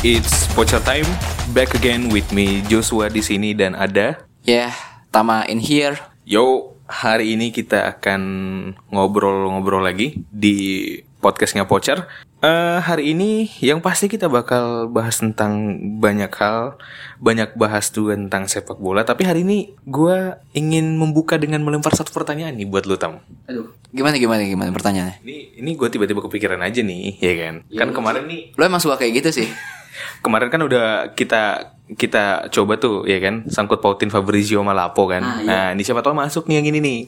It's Pocher time. Back again with me Joshua di sini dan ada Yeah, Tama in here. Yo, hari ini kita akan ngobrol-ngobrol lagi di podcastnya Pocher. Eh, hari ini yang pasti kita bakal bahas tentang banyak hal, banyak bahas tuh tentang sepak bola. Tapi hari ini gue ingin membuka dengan melempar satu pertanyaan nih buat lu Tam. Aduh, gimana gimana gimana pertanyaannya? Ini ini gue tiba-tiba kepikiran aja nih, ya kan? kan kemarin nih Lo emang suka kayak gitu sih? kemarin kan udah kita kita coba tuh ya kan sangkut pautin Fabrizio sama Lapo kan. Ah, iya. Nah, ini siapa tahu masuk nih yang ini nih.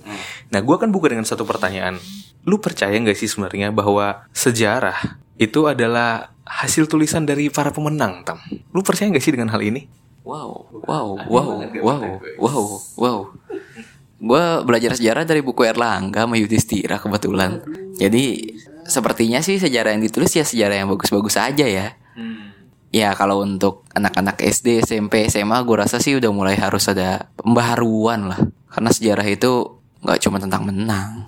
Nah, gua kan buka dengan satu pertanyaan. Lu percaya nggak sih sebenarnya bahwa sejarah itu adalah hasil tulisan dari para pemenang, Tam? Lu percaya nggak sih dengan hal ini? Wow, wow, wow, wow, wow, wow. Gue belajar sejarah dari buku Erlangga sama Yudhistira kebetulan. Jadi sepertinya sih sejarah yang ditulis ya sejarah yang bagus-bagus aja ya. Ya kalau untuk anak-anak SD, SMP, SMA gue rasa sih udah mulai harus ada pembaharuan lah. Karena sejarah itu nggak cuma tentang menang.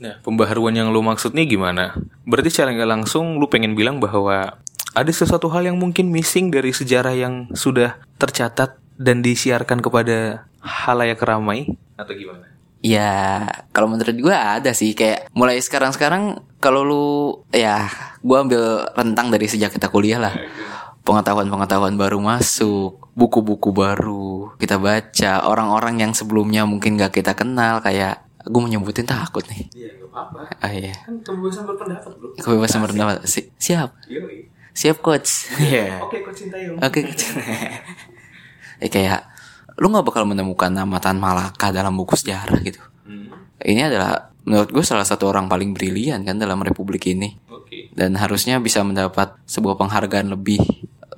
Nah, pembaharuan yang lu maksud nih gimana? Berarti secara nggak langsung lu pengen bilang bahwa ada sesuatu hal yang mungkin missing dari sejarah yang sudah tercatat dan disiarkan kepada halayak ramai atau gimana? Ya, kalau menurut gue ada sih kayak mulai sekarang-sekarang kalau lu ya gue ambil rentang dari sejak kita kuliah lah. Pengetahuan-pengetahuan baru masuk, buku-buku baru kita baca, orang-orang yang sebelumnya mungkin gak kita kenal kayak gue menyebutin takut nih. Iya, apa-apa. Ah iya, Kan kebebasan berpendapat, Bro. kebebasan berpendapat. Si- siap, Yoi. siap coach. Iya. Oke, Coach Sintayong. Oke, ya kayak lu nggak bakal menemukan nama Tan Malaka dalam buku sejarah gitu. Hmm, Ini adalah menurut gue salah satu orang paling brilian kan dalam republik ini Oke. Dan harusnya bisa mendapat sebuah penghargaan lebih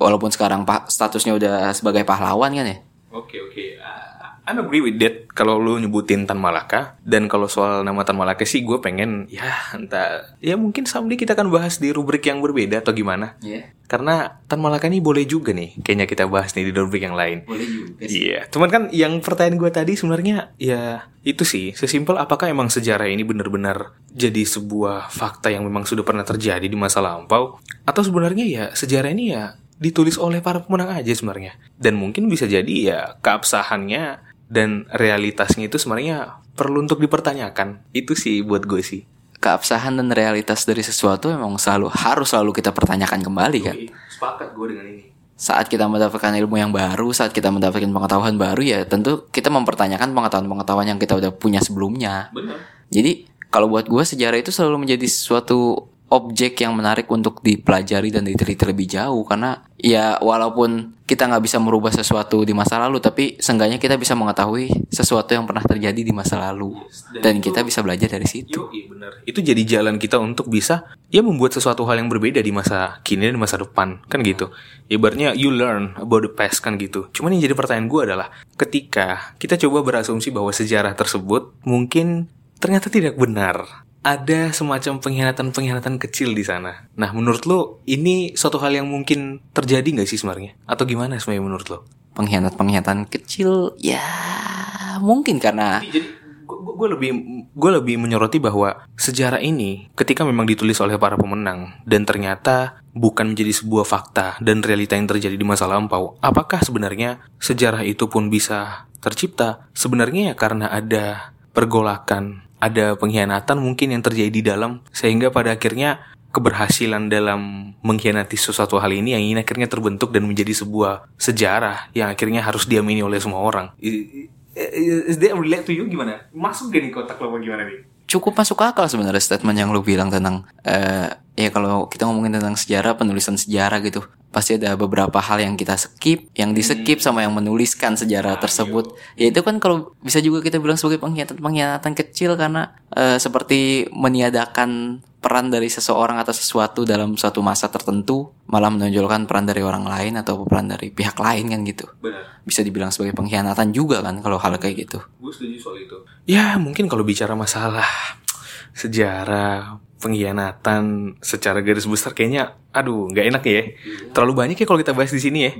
walaupun sekarang statusnya udah sebagai pahlawan kan ya. Oke, oke. Uh, I'm agree with that kalau lu nyebutin Tan Malaka dan kalau soal nama Tan Malaka sih gue pengen ya entah ya mungkin someday kita akan bahas di rubrik yang berbeda atau gimana. Iya. Karena Tan Malaka ini boleh juga nih kayaknya kita bahas nih di rubrik yang lain. Boleh juga Iya, cuman kan yang pertanyaan gue tadi sebenarnya ya itu sih sesimpel apakah emang sejarah ini benar-benar jadi sebuah fakta yang memang sudah pernah terjadi di masa lampau atau sebenarnya ya sejarah ini ya ditulis oleh para pemenang aja sebenarnya dan mungkin bisa jadi ya keabsahannya dan realitasnya itu sebenarnya perlu untuk dipertanyakan itu sih buat gue sih Keabsahan dan realitas dari sesuatu memang selalu harus selalu kita pertanyakan kembali kan. sepakat gue dengan ini Saat kita mendapatkan ilmu yang baru, saat kita mendapatkan pengetahuan baru ya tentu kita mempertanyakan pengetahuan-pengetahuan yang kita udah punya sebelumnya. benar Jadi kalau buat gue sejarah itu selalu menjadi suatu objek yang menarik untuk dipelajari dan diteliti lebih jauh karena ya walaupun kita nggak bisa merubah sesuatu di masa lalu tapi seenggaknya kita bisa mengetahui sesuatu yang pernah terjadi di masa lalu dan kita bisa belajar dari situ. Yo, iya bener. Itu jadi jalan kita untuk bisa ya membuat sesuatu hal yang berbeda di masa kini dan masa depan kan gitu. Ibaratnya you learn about the past kan gitu. Cuman yang jadi pertanyaan gue adalah ketika kita coba berasumsi bahwa sejarah tersebut mungkin ternyata tidak benar. Ada semacam pengkhianatan-pengkhianatan kecil di sana. Nah, menurut lo ini suatu hal yang mungkin terjadi nggak sih sebenarnya? Atau gimana sebenarnya menurut lo? Pengkhianat-pengkhianatan kecil ya mungkin karena jadi gue lebih gue lebih menyoroti bahwa sejarah ini ketika memang ditulis oleh para pemenang dan ternyata bukan menjadi sebuah fakta dan realita yang terjadi di masa lampau apakah sebenarnya sejarah itu pun bisa tercipta sebenarnya ya karena ada pergolakan ada pengkhianatan mungkin yang terjadi di dalam sehingga pada akhirnya keberhasilan dalam mengkhianati sesuatu hal ini yang ini akhirnya terbentuk dan menjadi sebuah sejarah yang akhirnya harus diamini oleh semua orang. I- i- Is that relate to you gimana? Masuk gak nih kotak lo gimana nih? Cukup masuk akal sebenarnya statement yang lu bilang tentang eh ya kalau kita ngomongin tentang sejarah penulisan sejarah gitu pasti ada beberapa hal yang kita skip yang di skip sama yang menuliskan sejarah tersebut. Ya itu kan kalau bisa juga kita bilang sebagai pengkhianatan pengkhianatan kecil karena eh, seperti meniadakan peran dari seseorang atau sesuatu dalam suatu masa tertentu malah menonjolkan peran dari orang lain atau peran dari pihak lain kan gitu. Benar. bisa dibilang sebagai pengkhianatan juga kan kalau hal kayak gitu. Gue setuju soal itu. Ya mungkin kalau bicara masalah sejarah pengkhianatan secara garis besar kayaknya aduh nggak enak ya. Terlalu banyak ya kalau kita bahas di sini ya.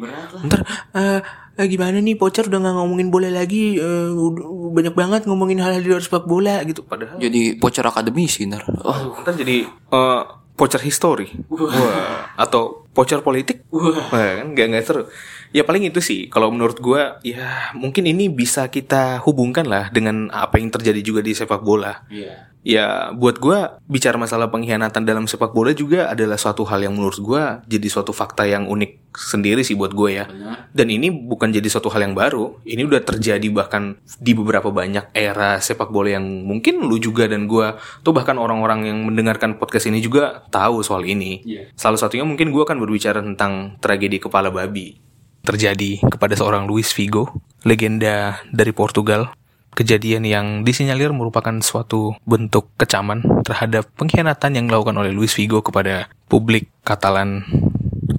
Ntar eh, eh, gimana nih? Pocer udah nggak ngomongin bola lagi eh, udah- banyak banget ngomongin hal-hal di luar sepak bola gitu. Padahal jadi bocor akademisi ntar oh ntar jadi eh, pocer history. Wah, atau Voucher politik? Wah, kan nggak nggak seru. Ya paling itu sih. Kalau menurut gua ya mungkin ini bisa kita hubungkan lah dengan apa yang terjadi juga di sepak bola. Iya. Ya buat gua bicara masalah pengkhianatan dalam sepak bola juga adalah suatu hal yang menurut gua jadi suatu fakta yang unik sendiri sih buat gue ya. Dan ini bukan jadi suatu hal yang baru. Ini udah terjadi bahkan di beberapa banyak era sepak bola yang mungkin lu juga dan gua tuh bahkan orang-orang yang mendengarkan podcast ini juga tahu soal ini. Iya. Salah satunya mungkin gua akan berbicara tentang tragedi kepala babi terjadi kepada seorang Luis Figo, legenda dari Portugal. Kejadian yang disinyalir merupakan suatu bentuk kecaman terhadap pengkhianatan yang dilakukan oleh Luis Figo kepada publik Katalan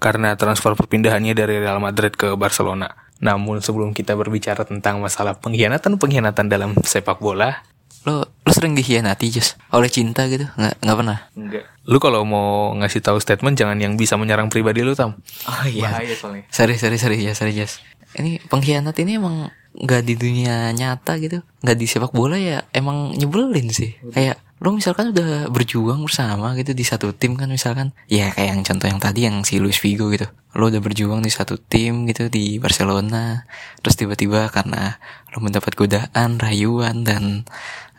karena transfer perpindahannya dari Real Madrid ke Barcelona. Namun sebelum kita berbicara tentang masalah pengkhianatan-pengkhianatan dalam sepak bola, Lo lo sering dikhianati Jus oleh cinta gitu? Nggak nggak pernah. enggak. Lu kalau mau ngasih tahu statement jangan yang bisa menyerang pribadi lu, Tam. Oh Bahaya soalnya. Sorry sorry sorry ya sorry Jus. Ini pengkhianat ini emang nggak di dunia nyata gitu, nggak di sepak bola ya emang nyebelin sih. Kayak lo misalkan udah berjuang bersama gitu di satu tim kan misalkan, ya kayak yang contoh yang tadi yang si Luis Figo gitu. Lo udah berjuang di satu tim gitu di Barcelona, terus tiba-tiba karena lo mendapat godaan, rayuan dan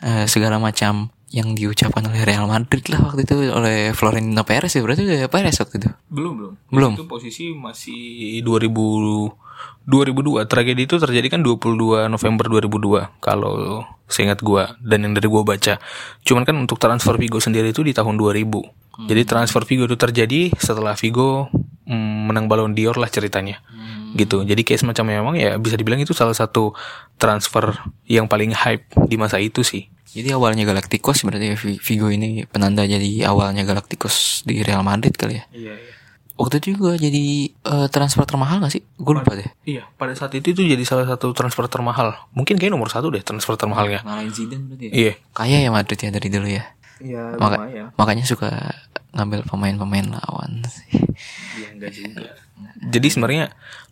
eh, segala macam yang diucapkan oleh Real Madrid lah waktu itu oleh Florentino Perez ya berarti udah Perez waktu itu. Belum, belum. Belum. Itu posisi masih 2000 2002. Tragedi itu terjadi kan 22 November 2002 kalau seingat gua dan yang dari gua baca. Cuman kan untuk transfer Vigo sendiri itu di tahun 2000. Jadi transfer Vigo itu terjadi setelah Vigo mm, menang Ballon d'Or lah ceritanya. Gitu. Jadi kayak semacam memang ya bisa dibilang itu salah satu transfer yang paling hype di masa itu sih. Jadi awalnya Galacticos berarti ya, Vi- Vigo ini penanda jadi awalnya Galacticos di Real Madrid kali ya. Iya, iya. Waktu itu juga jadi eh, transfer termahal gak sih? Gue lupa deh. Iya, pada saat itu itu jadi salah satu transfer termahal. Mungkin kayak nomor satu deh transfer termahalnya. Ngalahin Zidane berarti ya? Iya. Kaya ya Madrid ya dari dulu ya. Iya, Maka- makanya suka ngambil pemain-pemain lawan sih. Iya, enggak juga. Jadi sebenarnya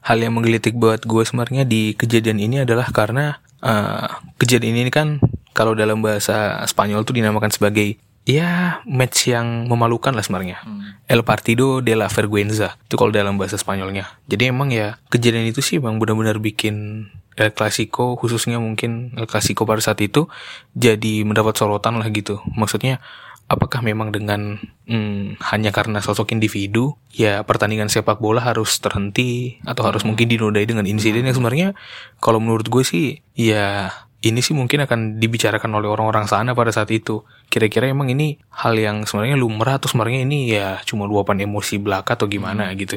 hal yang menggelitik buat gue sebenarnya di kejadian ini adalah karena eh, kejadian ini kan kalau dalam bahasa Spanyol tuh dinamakan sebagai ya match yang memalukan lah sebenarnya. El Partido de la Vergüenza itu kalau dalam bahasa Spanyolnya. Jadi emang ya kejadian itu sih emang benar-benar bikin El Clasico khususnya mungkin El Clasico pada saat itu jadi mendapat sorotan lah gitu. Maksudnya apakah memang dengan hmm, hanya karena sosok individu ya pertandingan sepak bola harus terhenti atau harus mungkin dinodai dengan insiden yang sebenarnya kalau menurut gue sih ya ini sih mungkin akan dibicarakan oleh orang-orang sana pada saat itu. Kira-kira emang ini hal yang sebenarnya lumrah atau sebenarnya ini ya cuma luapan emosi belaka atau gimana gitu.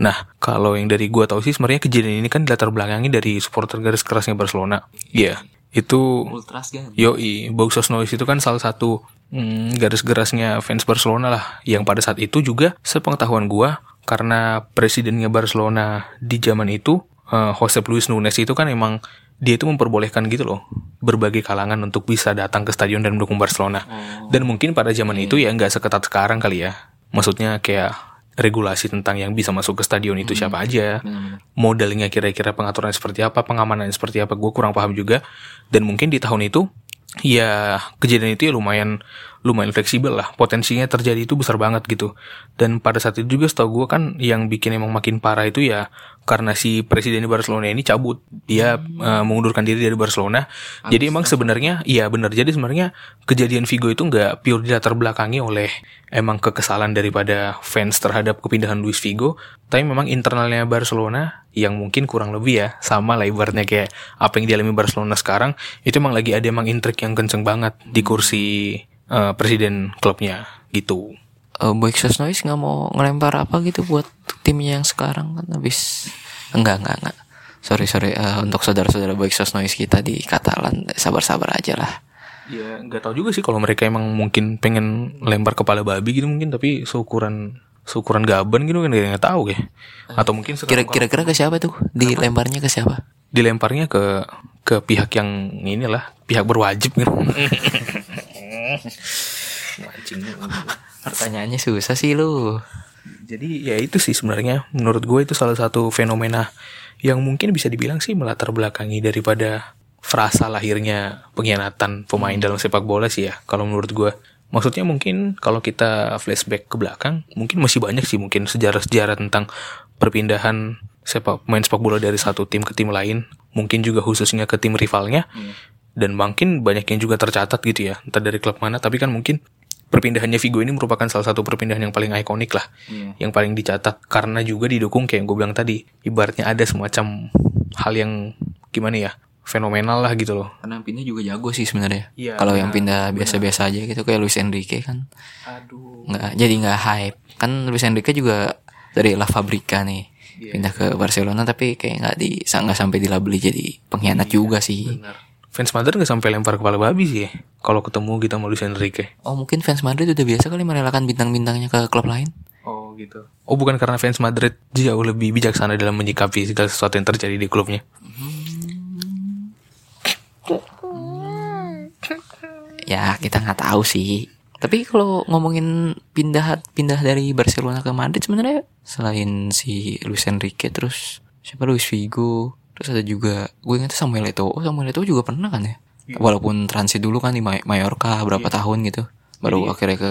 Nah, kalau yang dari gua tahu sih sebenarnya kejadian ini kan latar belakangi dari supporter garis kerasnya Barcelona. Iya, itu Ultras kan? Yoi, Boxos Noise itu kan salah satu mm, garis gerasnya fans Barcelona lah. Yang pada saat itu juga sepengetahuan gua karena presidennya Barcelona di zaman itu eh, Josep Luis Nunes itu kan emang dia itu memperbolehkan gitu loh berbagai kalangan untuk bisa datang ke stadion dan mendukung Barcelona. Dan mungkin pada zaman itu ya nggak seketat sekarang kali ya. Maksudnya kayak regulasi tentang yang bisa masuk ke stadion itu siapa aja modelnya kira-kira pengaturan seperti apa, pengamanan seperti apa, gue kurang paham juga. Dan mungkin di tahun itu, ya kejadian itu ya lumayan lumayan fleksibel lah. Potensinya terjadi itu besar banget gitu. Dan pada saat itu juga setahu gue kan yang bikin emang makin parah itu ya karena si presiden di Barcelona ini cabut, dia eh, mengundurkan diri dari Barcelona. Jadi emang sebenarnya, iya benar. Jadi sebenarnya kejadian Vigo itu nggak pure dilatar belakangi oleh emang kekesalan daripada fans terhadap kepindahan Luis Figo, tapi memang internalnya Barcelona yang mungkin kurang lebih ya sama lah ibaratnya kayak apa yang dialami Barcelona sekarang itu emang lagi ada emang intrik yang kenceng banget di kursi eh, presiden klubnya gitu. Eh, Boy Exos Noise nggak mau ngelempar apa gitu buat timnya yang sekarang kan habis enggak enggak enggak. Sorry sorry eh, untuk saudara-saudara Boy Exos Noise kita di Katalan sabar-sabar aja lah. Ya nggak tahu juga sih kalau mereka emang mungkin pengen lempar kepala babi gitu mungkin tapi seukuran seukuran gaban gitu kan nggak tahu ya. Atau mungkin kira-kira ke siapa tuh? Dilemparnya ke siapa? Dilemparnya ke ke pihak yang inilah pihak berwajib gitu. Mancing. pertanyaannya susah sih lu Jadi ya itu sih sebenarnya menurut gue itu salah satu fenomena yang mungkin bisa dibilang sih melatar belakangi daripada frasa lahirnya pengkhianatan pemain dalam sepak bola sih ya kalau menurut gue. Maksudnya mungkin kalau kita flashback ke belakang, mungkin masih banyak sih mungkin sejarah-sejarah tentang perpindahan sepak main sepak bola dari satu tim ke tim lain, mungkin juga khususnya ke tim rivalnya. Dan mungkin banyak yang juga tercatat gitu ya, entah dari klub mana, tapi kan mungkin perpindahannya Vigo ini merupakan salah satu perpindahan yang paling ikonik lah, Iya. yang paling dicatat karena juga didukung kayak yang gue bilang tadi, ibaratnya ada semacam hal yang gimana ya, fenomenal lah gitu loh. Karena pindah juga jago sih sebenarnya. Iya, Kalau yang pindah biasa-biasa aja gitu kayak Luis Enrique kan Aduh. nggak jadi nggak hype. Kan Luis Enrique juga dari La Fabrica nih Iya, pindah ke Barcelona tapi kayak nggak di nggak sampai dilabeli jadi pengkhianat juga sih. Benar. Fans Madrid nggak sampai lempar kepala babi sih ya. Kalau ketemu kita sama Luis Enrique. Oh mungkin fans Madrid udah biasa kali merelakan bintang-bintangnya ke klub lain. Oh gitu. Oh bukan karena fans Madrid jauh lebih bijaksana dalam menyikapi segala sesuatu yang terjadi di klubnya. Ya kita nggak tahu sih. Tapi kalau ngomongin pindah pindah dari Barcelona ke Madrid sebenarnya selain si Luis Enrique terus siapa Luis Figo terus ada juga gue ingat Samuel Eto'o oh Samuel Eto'o juga pernah kan ya? Walaupun transit dulu kan di Mallorca berapa tahun gitu. Baru akhirnya ke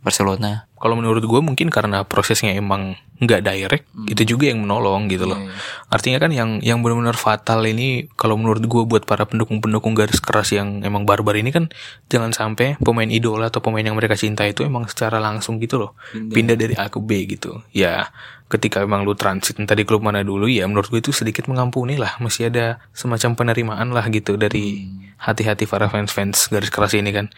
Barcelona. Kalau menurut gue mungkin karena prosesnya emang nggak direct, itu juga yang menolong gitu loh. Iya, iya. Artinya kan yang yang benar-benar fatal ini kalau menurut gue buat para pendukung-pendukung garis keras yang emang barbar ini kan jangan sampai pemain idola atau pemain yang mereka cinta itu emang secara langsung gitu loh. Pindah, dari A ke B gitu. Ya ketika emang lu transit entah di klub mana dulu ya menurut gue itu sedikit mengampuni lah masih ada semacam penerimaan lah gitu dari hati-hati para fans-fans garis keras ini kan.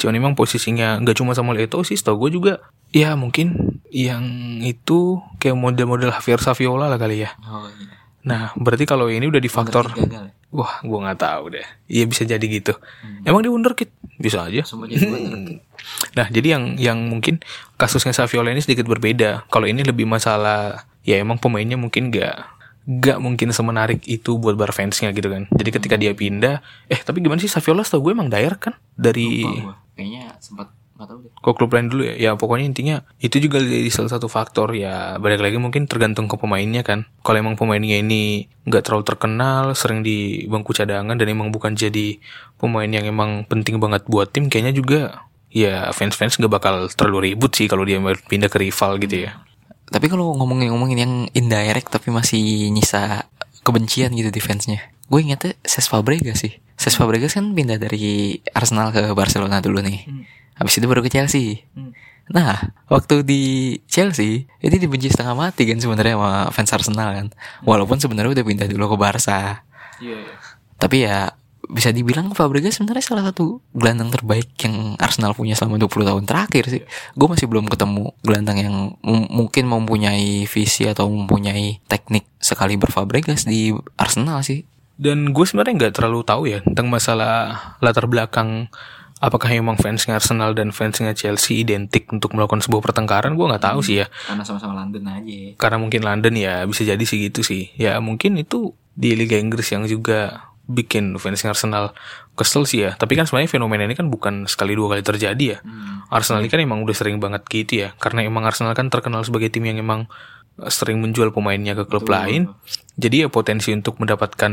Cuman emang posisinya nggak cuma sama Eto'o sih, tau gue juga ya mungkin yang itu kayak model-model Javier Saviola lah kali ya. oh iya Nah, berarti kalau ini udah di faktor gagal ya? Wah, gua nggak tahu deh. Iya bisa jadi gitu. Emang di wonderkid bisa aja. Wonderkid. nah, jadi yang yang mungkin kasusnya Saviola ini sedikit berbeda. Kalau ini lebih masalah ya emang pemainnya mungkin nggak nggak mungkin semenarik itu buat bar fansnya gitu kan. Jadi ketika dia pindah, eh tapi gimana sih Saviola setahu gue emang daerah kan? Dari kayaknya sempat nggak tahu deh. Kok klub lain dulu ya. Ya pokoknya intinya itu juga jadi salah satu faktor. Ya balik lagi mungkin tergantung ke pemainnya kan. Kalau emang pemainnya ini nggak terlalu terkenal sering di bangku cadangan dan emang bukan jadi pemain yang emang penting banget buat tim kayaknya juga ya fans-fans nggak bakal terlalu ribut sih kalau dia pindah ke rival gitu ya Tapi kalau ngomongin ngomongin yang indirect tapi masih nyisa kebencian gitu di fansnya. Gue ingetnya Ses Fabregas sih. Ses Fabregas kan pindah dari Arsenal ke Barcelona dulu nih. Habis itu baru ke Chelsea. Nah, waktu di Chelsea ini dibenci setengah mati kan sebenarnya sama fans Arsenal kan. Walaupun sebenarnya udah pindah dulu ke Barca. iya Tapi ya bisa dibilang Fabregas sebenarnya salah satu gelandang terbaik yang Arsenal punya selama 20 tahun terakhir sih. Gue masih belum ketemu gelandang yang mungkin mempunyai visi atau mempunyai teknik sekali Fabregas di Arsenal sih. dan gue sebenarnya nggak terlalu tahu ya tentang masalah latar belakang apakah emang fansnya Arsenal dan fansnya Chelsea identik untuk melakukan sebuah pertengkaran gue nggak tahu sih ya Karena sama-sama London aja. karena mungkin London ya bisa jadi sih gitu sih ya mungkin itu di Liga Inggris yang juga bikin fansnya Arsenal kesel sih ya. Tapi kan sebenarnya fenomena ini kan bukan sekali dua kali terjadi ya. Arsenal ini kan emang udah sering banget gitu ya. Karena emang Arsenal kan terkenal sebagai tim yang emang eh, sering menjual pemainnya ke klub lain. Jadi ya potensi untuk mendapatkan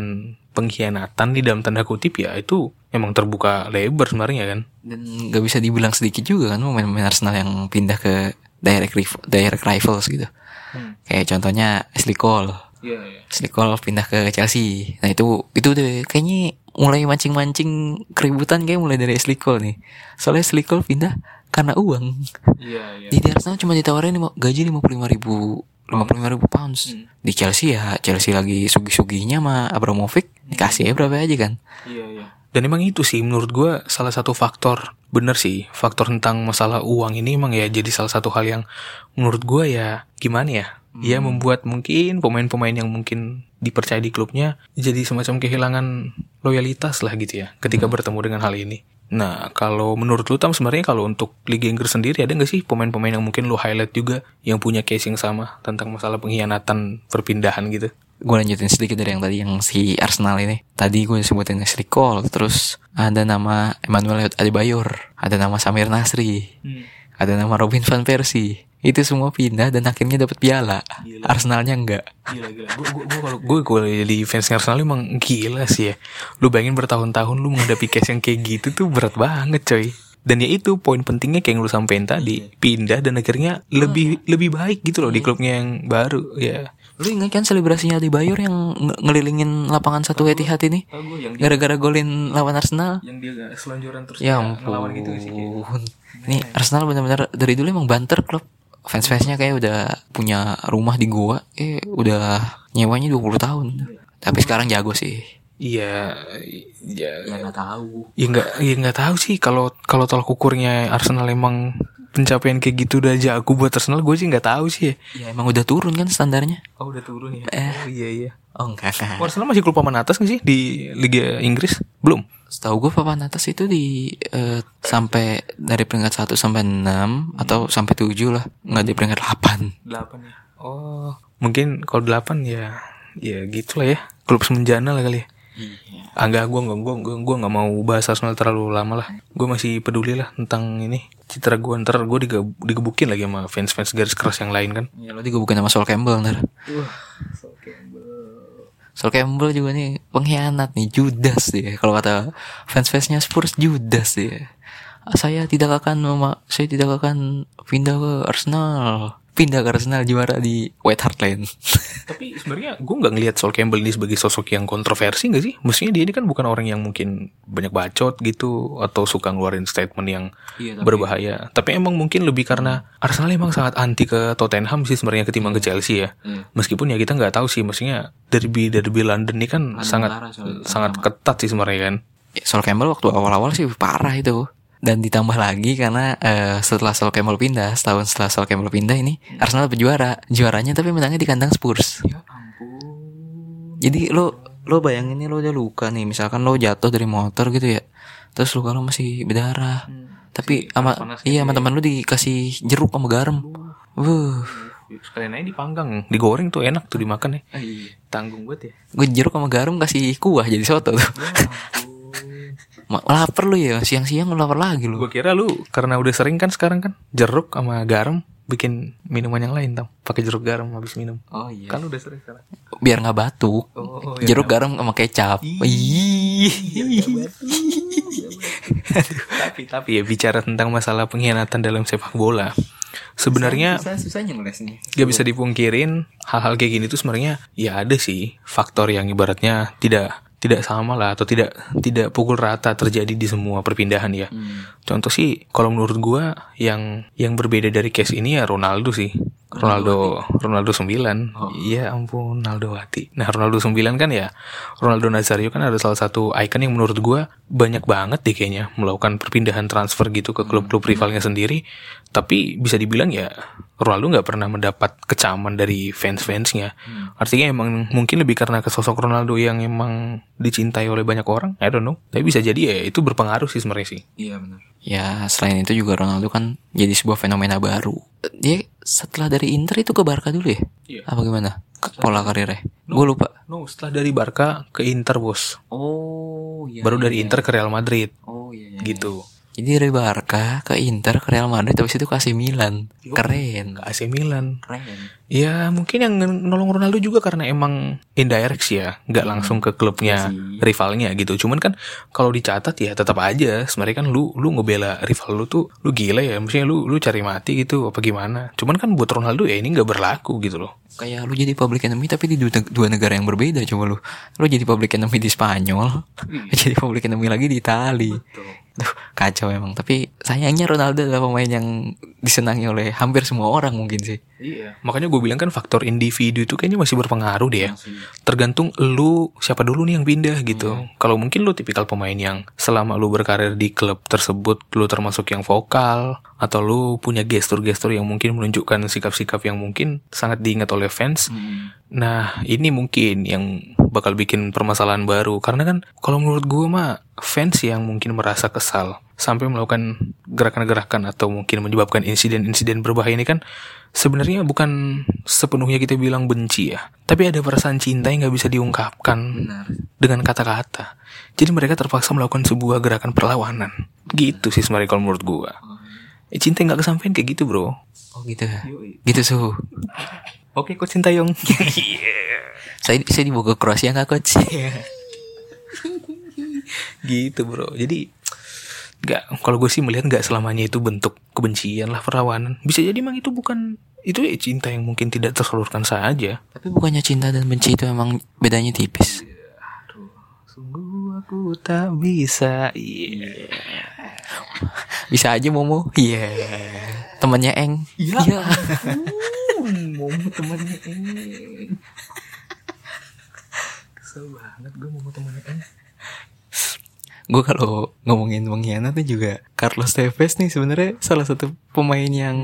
pengkhianatan di dalam tanda kutip ya itu emang terbuka lebar sebenarnya kan. Dan gak bisa dibilang sedikit juga kan pemain-pemain Arsenal yang pindah ke direct, rival, direct rivals gitu. Kayak contohnya Ashley Cole. Iya, iya. Pindah ke Chelsea. Nah itu itu deh kayaknya mulai mancing-mancing keributan kayak mulai dari Cole nih. Soalnya Cole pindah karena uang. Iya, iya. Di Arsenal cuma ditawarin lima- gaji lima puluh lima ribu lima puluh lima ribu pounds. Di Chelsea ya Chelsea lagi sugi-suginya sama Abramovich dikasih ya berapa aja kan. Iya, iya. Dan emang itu sih menurut gue salah satu faktor bener sih faktor tentang masalah uang ini emang ya jadi salah satu hal yang menurut gue ya gimana ya ya membuat mungkin pemain-pemain yang mungkin dipercaya di klubnya jadi semacam kehilangan loyalitas lah gitu ya ketika bertemu dengan hal ini. Nah kalau menurut lu tam sebenarnya kalau untuk Liga Inggris sendiri ada nggak sih pemain-pemain yang mungkin lu highlight juga yang punya case yang sama tentang masalah pengkhianatan perpindahan gitu? gue lanjutin sedikit dari yang tadi yang si Arsenal ini. Tadi gue sebutin Ashley Cole, terus ada nama Emmanuel Adebayor, ada nama Samir Nasri, ada nama Robin van Persie. Itu semua pindah dan akhirnya dapat piala. Arsenalnya enggak. Gila gila. Gue gue gue kalau gue gue jadi fans Arsenal emang gila sih ya. Lu bayangin bertahun-tahun lu menghadapi case yang kayak gitu tuh berat banget coy. Dan ya itu poin pentingnya kayak yang lu sampein tadi, pindah dan akhirnya lebih lebih baik gitu loh di klubnya yang baru ya. Lu ingat kan selebrasinya di Bayor yang nge- ngelilingin lapangan satu Etihad ini? yang Gara-gara golin lawan Arsenal? yang dia selonjoran terus Ya ampun. Ini Arsenal benar-benar dari dulu emang banter klub. Fans-fansnya kayak udah punya rumah di Goa. Eh udah nyewanya 20 tahun. Tapi sekarang jago sih. Iya, ya, Ya nggak tahu. ya nggak, ya nggak tahu sih kalau kalau tolak ukurnya Arsenal emang pencapaian kayak gitu udah jago buat Arsenal, gue sih nggak tahu sih. Ya. Ya emang udah turun kan standarnya. Oh udah turun ya? Eh. Oh iya iya. Oh enggak. Oh, Arsenal masih klub papan atas nggak sih di Liga Inggris? Belum. Setahu gue papan atas itu di eh, sampai dari peringkat 1 sampai 6 atau sampai 7 lah, nggak di peringkat 8. Delapan ya. Oh, mungkin kalau delapan ya, ya gitulah ya. Klub semenjana lah kali ya. Iya. Ah enggak, gue enggak, gue, gue, gue enggak mau bahas Arsenal terlalu lama lah. Gue masih peduli lah tentang ini. Citra gue ntar gue digeb- digebukin lagi sama fans-fans garis keras yang lain kan. Ya lo digebukin sama Sol Campbell ntar. Sol Campbell juga nih pengkhianat nih, Judas dia. Kalau kata fans-fansnya Spurs Judas dia. Saya tidak akan mema saya tidak akan pindah ke Arsenal. Pindah ke Arsenal juara di White Hart Lane. Tapi sebenarnya gue nggak ngelihat Sol Campbell ini sebagai sosok yang kontroversi nggak sih? Mestinya dia ini kan bukan orang yang mungkin banyak bacot gitu atau suka ngeluarin statement yang Iya, tapi- berbahaya. Tapi emang mungkin lebih karena Arsenal emang sangat anti ke Tottenham sih sebenarnya ketimbang ke Chelsea ya. Iya. Meskipun ya kita nggak tahu sih, maksudnya derby derby London ini kan sangat utara sangat ketat sih sebenarnya kan. Ya, Sol Campbell waktu awal-awal sih parah itu. Dan ditambah lagi karena eh, setelah Sol Campbell pindah, setahun setelah Sol Campbell pindah ini Arsenal berjuara. Juaranya tapi menangnya di kandang Spurs. Ya ampun. Jadi lo lo bayangin nih lo udah luka nih, misalkan lo jatuh dari motor gitu ya. Terus luka lo masih berdarah. Tapi sama iya sama teman lo dikasih jeruk sama garam. Wuh. Sekalian aja dipanggang, digoreng tuh enak tuh dimakan ya. Tanggung banget ya. Gue jeruk sama garam kasih kuah jadi soto tuh. Ma- lapar lu ya, siang-siang lapar lagi lu. Gue kira lu karena udah sering kan sekarang kan jeruk sama garam bikin minuman yang lain tam pakai jeruk garam habis minum Oh iya. kan udah sering sekarang Biar nggak batuk. Oh, jeruk garam sama kecap. Ih. tapi tapi ya bicara tentang masalah pengkhianatan dalam sepak bola sebenarnya susahnya ngelesnya. gak bisa dipungkirin hal-hal kayak gini tuh sebenarnya ya ada sih faktor yang ibaratnya tidak tidak sama lah atau tidak tidak pukul rata terjadi di semua perpindahan ya. Contoh sih kalau menurut gua yang yang berbeda dari case ini ya Ronaldo sih. Ronaldo Ronaldo 9. Iya ampun Ronaldo Wati. Nah, Ronaldo 9 kan ya Ronaldo Nazario kan ada salah satu icon yang menurut gua banyak banget deh kayaknya melakukan perpindahan transfer gitu ke klub-klub rivalnya sendiri. Tapi bisa dibilang ya Ronaldo nggak pernah mendapat kecaman dari fans-fansnya. Artinya emang mungkin lebih karena ke sosok Ronaldo yang emang dicintai oleh banyak orang. I don't know. Tapi bisa jadi ya itu berpengaruh sih sebenarnya sih. Iya benar. Ya selain itu juga Ronaldo kan jadi sebuah fenomena baru. Dia setelah dari Inter itu ke Barca dulu ya? Iya. Apa gimana? Pola karirnya? Gue lupa. No, setelah dari Barca ke Inter bos. Oh iya. Baru dari Inter ke Real Madrid. Oh iya. Gitu. Jadi dari Barca ke Inter ke Real Madrid habis itu ke AC Milan. Keren. Ke AC Milan. Keren. Ya mungkin yang nolong Ronaldo juga karena emang indirect sih ya, nggak langsung ke klubnya rivalnya gitu. Cuman kan kalau dicatat ya tetap aja sebenarnya kan lu lu ngebela rival lu tuh lu gila ya, maksudnya lu lu cari mati gitu apa gimana. Cuman kan buat Ronaldo ya ini nggak berlaku gitu loh. Kayak lu jadi public enemy tapi di dua, negara yang berbeda coba lu. Lu jadi public enemy di Spanyol, jadi public enemy lagi di Itali. Duh, kacau emang. Tapi sayangnya Ronaldo adalah pemain yang disenangi oleh hampir semua orang mungkin sih. Iya. Makanya gue bilang kan faktor individu itu kayaknya masih berpengaruh deh ya. Tergantung lu siapa dulu nih yang pindah gitu. Kalau mungkin lu tipikal pemain yang selama lu berkarir di klub tersebut lu termasuk yang vokal atau lu punya gestur-gestur yang mungkin menunjukkan sikap-sikap yang mungkin sangat diingat oleh fans. Nah, ini mungkin yang bakal bikin permasalahan baru karena kan kalau menurut gue mah fans yang mungkin merasa kesal sampai melakukan gerakan-gerakan atau mungkin menyebabkan insiden-insiden berbahaya ini kan sebenarnya bukan sepenuhnya kita bilang benci ya, tapi ada perasaan cinta yang nggak bisa diungkapkan dengan kata-kata. Jadi mereka terpaksa melakukan sebuah gerakan perlawanan. Gitu sih sebenarnya kalau menurut gua. Eh, cinta nggak kesampaian kayak gitu bro. Oh gitu. Gitu suhu. Oke, kok cinta yong. Saya saya dibawa ke Kroasia nggak coach? gitu bro. Jadi Nggak, kalau gue sih melihat nggak selamanya itu bentuk kebencian lah perlawanan. Bisa jadi emang itu bukan itu ya cinta yang mungkin tidak tersalurkan saja. Tapi bukannya cinta dan benci itu emang bedanya tipis. Sungguh aku tak bisa. Iya. Bisa aja Momo. Iya. Temannya Eng. Iya. mau temannya Eng. Kesel banget gue mau temannya Eng. Gue kalau ngomongin pengkhianat tuh juga Carlos Tevez nih sebenarnya salah satu pemain yang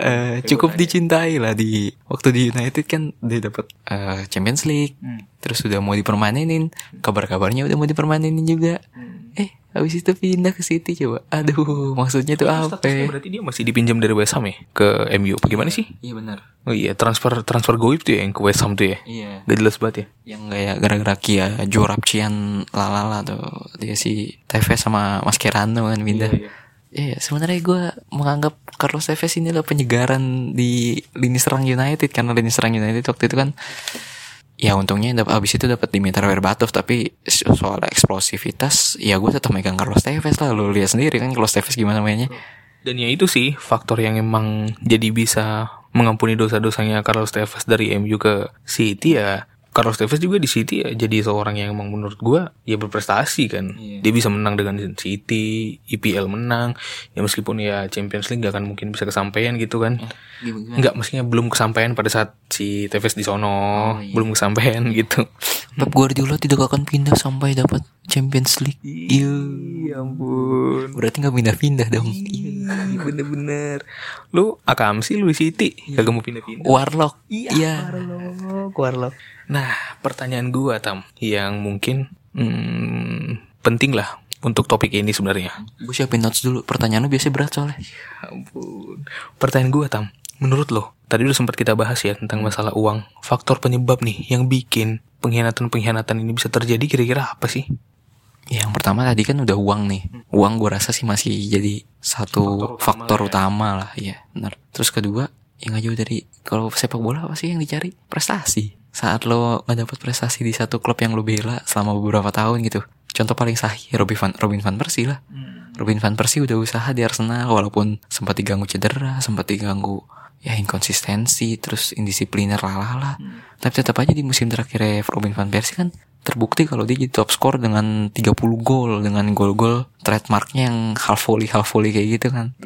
eh, cukup dicintai lah di waktu di United kan dia dapat eh, Champions League. Terus udah mau dipermanenin, kabar-kabarnya udah mau dipermanenin juga. Eh, habis itu pindah ke City coba. Aduh, maksudnya tuh apa? Statusnya berarti dia masih dipinjam dari West Ham ya ke MU. Bagaimana sih? Iya benar. Oh iya, transfer transfer goib tuh ya yang ke West Ham tuh ya. Iya. Gak jelas banget ya. Yang kayak gara-gara Kia Jorapcian lalala tuh dia si Tevez sama Mascherano kan pindah. Iya, sebenarnya gue menganggap Carlos Tevez ini adalah penyegaran di lini serang United karena lini serang United waktu itu kan ya untungnya abis itu dapat Dimitar Berbatov tapi so- soal eksplosivitas ya gue tetap megang Carlos Tevez lah lu lihat sendiri kan Carlos Tevez gimana mainnya Dan ya itu sih faktor yang emang jadi bisa mengampuni dosa-dosanya Carlos Tevez dari MU ke City ya. Carlos Tevez juga di City ya jadi seorang yang emang menurut gua ya berprestasi kan. Iya. Dia bisa menang dengan City, IPL menang. Ya meskipun ya Champions League gak akan mungkin bisa kesampaian gitu kan. gimana? Enggak, maksudnya belum kesampaian pada saat si Tevez di sono, iya. belum kesampaian gitu. Pep Guardiola tidak akan pindah sampai dapat Champions League iya Ya ampun. berarti nggak pindah-pindah dong Ih, Bener-bener. Lu akam sih lu City, kagak mau pindah-pindah. Warlock iya Warlock, Warlock. Nah, pertanyaan gua Tam yang mungkin hmm, penting lah untuk topik ini sebenarnya. gue siapin notes dulu pertanyaannya biasanya berat soalnya Ya ampun. Pertanyaan gua Tam, menurut lo, tadi udah sempat kita bahas ya tentang masalah uang. Faktor penyebab nih yang bikin pengkhianatan-pengkhianatan ini bisa terjadi kira-kira apa sih? Ya, yang pertama tadi kan udah uang nih. Uang gue rasa sih masih jadi satu faktor utama, lah, ya benar. Terus kedua, yang aja dari kalau sepak bola apa sih yang dicari? Prestasi. Saat lo nggak dapat prestasi di satu klub yang lo bela selama beberapa tahun gitu. Contoh paling sahih Robin van Robin van Persie lah. Robin van Persie udah usaha di Arsenal walaupun sempat diganggu cedera, sempat diganggu ya inkonsistensi, terus indisipliner lalala. Tapi tetap aja di musim terakhir Robin van Persie kan terbukti kalau dia jadi top skor dengan 30 gol dengan gol-gol trademarknya yang half volley half volley kayak gitu kan.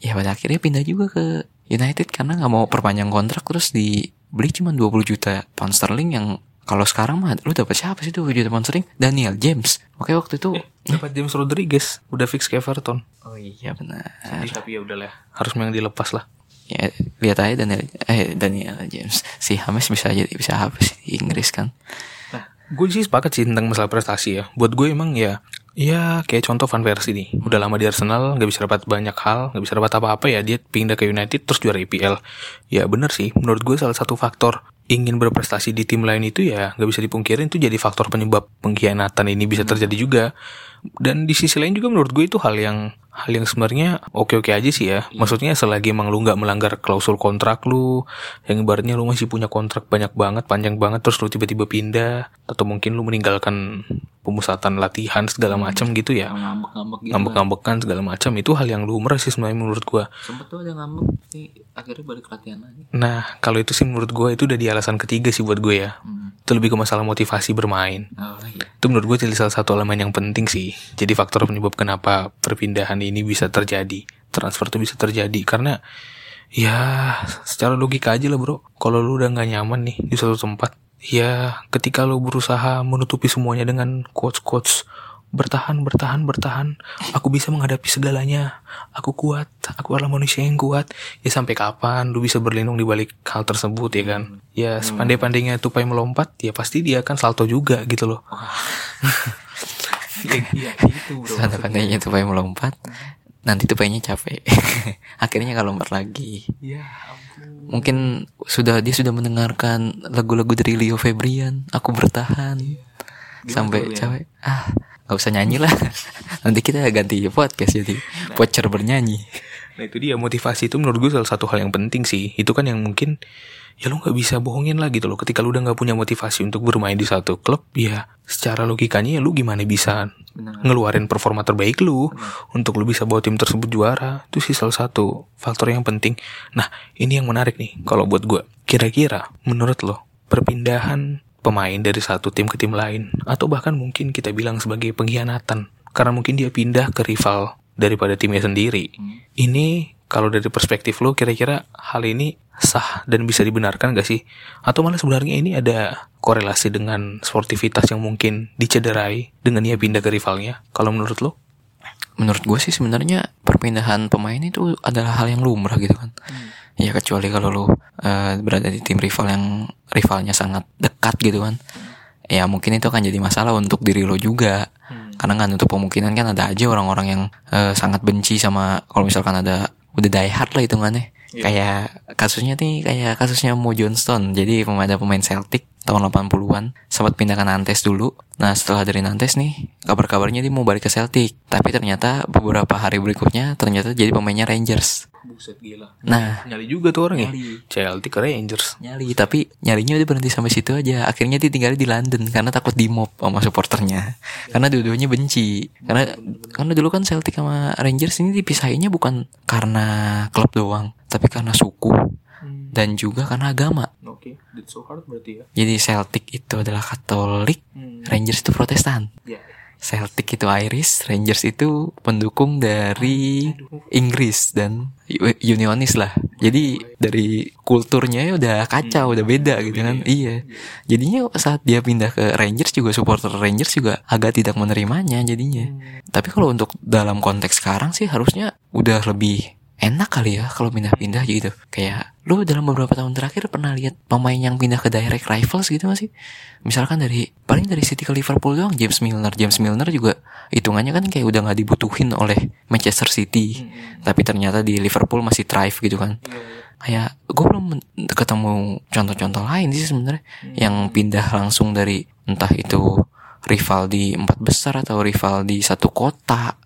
Ya pada akhirnya pindah juga ke United karena nggak mau perpanjang kontrak terus dibeli cuma 20 juta pound sterling yang kalau sekarang mah lu dapat siapa sih tuh 20 juta pound sterling? Daniel James. Oke waktu itu Dapat James Rodriguez, udah fix ke Everton. Oh iya benar. tapi ya udahlah, harus memang dilepas lah. Ya lihat aja Daniel eh Daniel James. Si James bisa jadi bisa apa sih di Inggris kan. Nah, gue sih sepakat sih tentang masalah prestasi ya. Buat gue emang ya, ya kayak contoh Van Persie nih. Udah lama di Arsenal, nggak bisa dapat banyak hal, nggak bisa dapat apa-apa ya. Dia pindah ke United terus juara IPL. Ya bener sih, menurut gue salah satu faktor ingin berprestasi di tim lain itu ya nggak bisa dipungkirin itu jadi faktor penyebab pengkhianatan ini bisa terjadi juga. Dan di sisi lain juga menurut gue itu hal yang hal yang sebenarnya oke-oke aja sih ya. Maksudnya selagi emang lu nggak melanggar klausul kontrak lu, yang ibaratnya lu masih punya kontrak banyak banget, panjang banget, terus lu tiba-tiba pindah, atau mungkin lu meninggalkan pemusatan latihan segala macam gitu ya. Ngambek-ngambek gitu. Ngambek-ngambekan segala macam itu hal yang lumrah sih sebenarnya menurut gua. Sempet tuh ada ngambek nih akhirnya balik latihan lagi. Nah, kalau itu sih menurut gua itu udah di alasan ketiga sih buat gue ya. Itu lebih ke masalah motivasi bermain. Oh iya. Itu menurut gue jadi salah satu elemen yang penting sih. Jadi faktor penyebab kenapa perpindahan ini bisa terjadi. Transfer itu bisa terjadi. Karena ya secara logika aja lah bro. Kalau lu udah nggak nyaman nih di suatu tempat. Ya ketika lu berusaha menutupi semuanya dengan quotes-quotes. Bertahan, bertahan, bertahan. Aku bisa menghadapi segalanya. Aku kuat. Aku adalah manusia yang kuat. Ya sampai kapan lu bisa berlindung di balik hal tersebut ya kan? Ya sepandai-pandainya tupai melompat, ya pasti dia akan salto juga gitu loh. ya, ya, gitu bro. Pandainya tupai melompat. Nanti tupainya capek. akhirnya nggak lompat lagi. Ya ampun. Mungkin sudah dia sudah mendengarkan lagu-lagu dari Leo Febrian. Aku bertahan. Sampai capek. Ah, nggak usah nyanyi lah. Nanti kita ganti podcast jadi voucher bernyanyi. Nah itu dia motivasi itu menurut gue salah satu hal yang penting sih. Itu kan yang mungkin ya lu nggak bisa bohongin lah gitu loh. Ketika lu udah nggak punya motivasi untuk bermain di satu klub ya secara logikanya ya lu gimana bisa ngeluarin performa terbaik lu untuk lu bisa bawa tim tersebut juara? Itu sih salah satu faktor yang penting. Nah ini yang menarik nih kalau buat gue kira-kira menurut lo perpindahan pemain dari satu tim ke tim lain atau bahkan mungkin kita bilang sebagai pengkhianatan karena mungkin dia pindah ke rival daripada timnya sendiri ini kalau dari perspektif lo kira-kira hal ini sah dan bisa dibenarkan gak sih? Atau malah sebenarnya ini ada korelasi dengan sportivitas yang mungkin dicederai dengan ia pindah ke rivalnya? Kalau menurut lo? menurut gue sih sebenarnya perpindahan pemain itu adalah hal yang lumrah gitu kan. Ya kecuali kalau lu eh, berada di tim rival yang rivalnya sangat dekat gitu kan. Ya mungkin itu akan jadi masalah untuk diri lo juga. Karena nggak nutup kemungkinan kan ada aja orang-orang yang eh, sangat benci sama kalau misalkan ada udah die hard lah hitungannya kayak kasusnya nih kayak kasusnya Mo Johnston jadi pemain ada pemain Celtic tahun 80-an sempat pindah ke Nantes dulu. Nah setelah dari Nantes nih kabar-kabarnya dia mau balik ke Celtic. Tapi ternyata beberapa hari berikutnya ternyata jadi pemainnya Rangers. Buset gila. nah. Nyali juga tuh orang ya. Nyali. Celtic Rangers. nyali tapi nyalinya udah berhenti sampai situ aja. Akhirnya dia tinggal di London karena takut di mob sama supporternya. Karena dua-duanya benci. Karena karena dulu kan Celtic sama Rangers ini dipisahinnya bukan karena klub doang tapi karena suku dan juga karena agama Oke, that's so hard berarti ya. jadi Celtic itu adalah Katolik Rangers itu Protestan Ya. Celtic itu Irish, Rangers itu pendukung dari Inggris dan Unionis lah. Jadi dari kulturnya ya udah kacau, udah beda gitu kan. Iya. Jadinya saat dia pindah ke Rangers juga supporter Rangers juga agak tidak menerimanya jadinya. Tapi kalau untuk dalam konteks sekarang sih harusnya udah lebih enak kali ya kalau pindah-pindah gitu. Kayak lu dalam beberapa tahun terakhir pernah lihat pemain yang pindah ke direct rivals gitu gak sih? Misalkan dari paling dari City ke Liverpool doang James Milner. James Milner juga hitungannya kan kayak udah nggak dibutuhin oleh Manchester City. Tapi ternyata di Liverpool masih thrive gitu kan. Kayak gue belum ketemu contoh-contoh lain sih sebenarnya yang pindah langsung dari entah itu rival di empat besar atau rival di satu kota.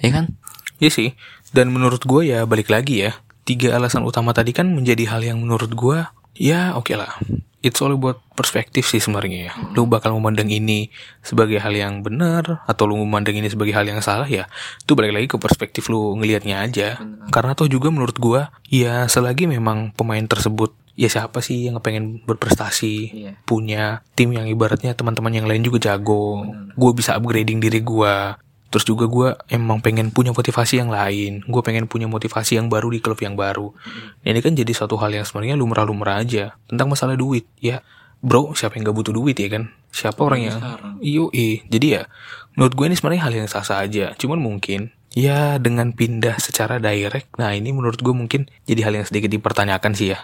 Ya kan? Iya sih. Dan menurut gue ya balik lagi ya. Tiga alasan utama tadi kan menjadi hal yang menurut gue ya oke lah. It's all about perspektif sih sebenarnya ya. Lu bakal memandang ini sebagai hal yang benar atau lu memandang ini sebagai hal yang salah ya. Itu balik lagi ke perspektif lu ngelihatnya aja. Karena toh juga menurut gue ya selagi memang pemain tersebut ya siapa sih yang pengen berprestasi Iya. punya tim yang ibaratnya teman-teman yang lain juga jago gue bisa upgrading diri gue terus juga gue emang pengen punya motivasi yang lain. Gue pengen punya motivasi yang baru di klub yang baru. Ini kan jadi suatu hal yang sebenarnya lumrah-lumrah aja tentang masalah duit ya. Bro siapa yang gak butuh duit ya kan? Siapa orang yang iyo jadi ya menurut gue ini sebenarnya hal yang sah-sah aja. Cuman mungkin ya dengan pindah secara direct nah ini menurut gue mungkin jadi hal yang sedikit dipertanyakan sih ya.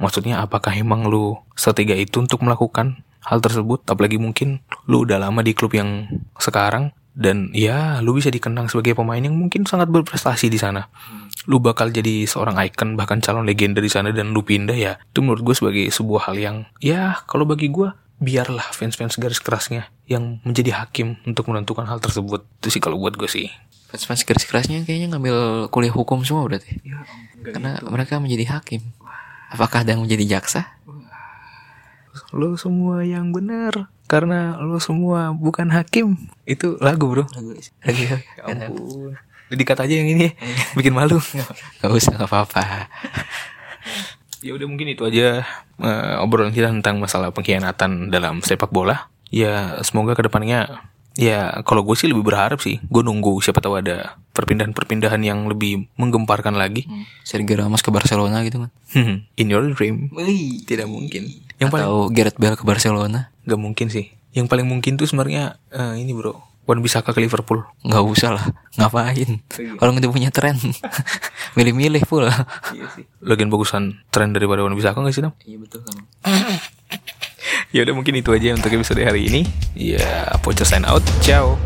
Maksudnya apakah emang lu setega itu untuk melakukan hal tersebut? Apalagi mungkin lu udah lama di klub yang sekarang dan ya lu bisa dikenang sebagai pemain yang mungkin sangat berprestasi di sana. Lu bakal jadi seorang icon bahkan calon legenda di sana dan lu pindah ya. Itu menurut gue sebagai sebuah hal yang ya kalau bagi gue biarlah fans-fans garis kerasnya yang menjadi hakim untuk menentukan hal tersebut. Itu sih kalau buat gue sih. Fans-fans garis kerasnya kayaknya ngambil kuliah hukum semua berarti. Karena mereka menjadi hakim. Apakah ada yang menjadi jaksa? Lo semua yang benar karena lo semua bukan hakim. Itu lagu, Bro. Lagi Ya ampun. Dikat aja yang ini bikin malu. Gak usah gak apa-apa. Ya udah mungkin itu aja eh, obrolan kita tentang masalah pengkhianatan dalam sepak bola. Ya semoga ke depannya ya kalau gue sih lebih berharap sih gue nunggu siapa tahu ada perpindahan-perpindahan yang lebih menggemparkan lagi. Sergio Ramos ke Barcelona gitu kan. Hmm, In your dream tidak mungkin. Yang paling Atau Gareth Bale ke Barcelona. gak mungkin sih. Yang paling mungkin tuh sebenarnya eh, ini bro, Wan Bisaka ke Liverpool. Nggak usah lah. Ngapain? Orang udah punya tren. Milih-milih pula. Iya sih. Lagian bagusan tren daripada Wan Bisaka gak sih Nam? Iya betul kan. Ya udah mungkin itu aja untuk episode hari ini. Ya, Pocher sign out. Ciao.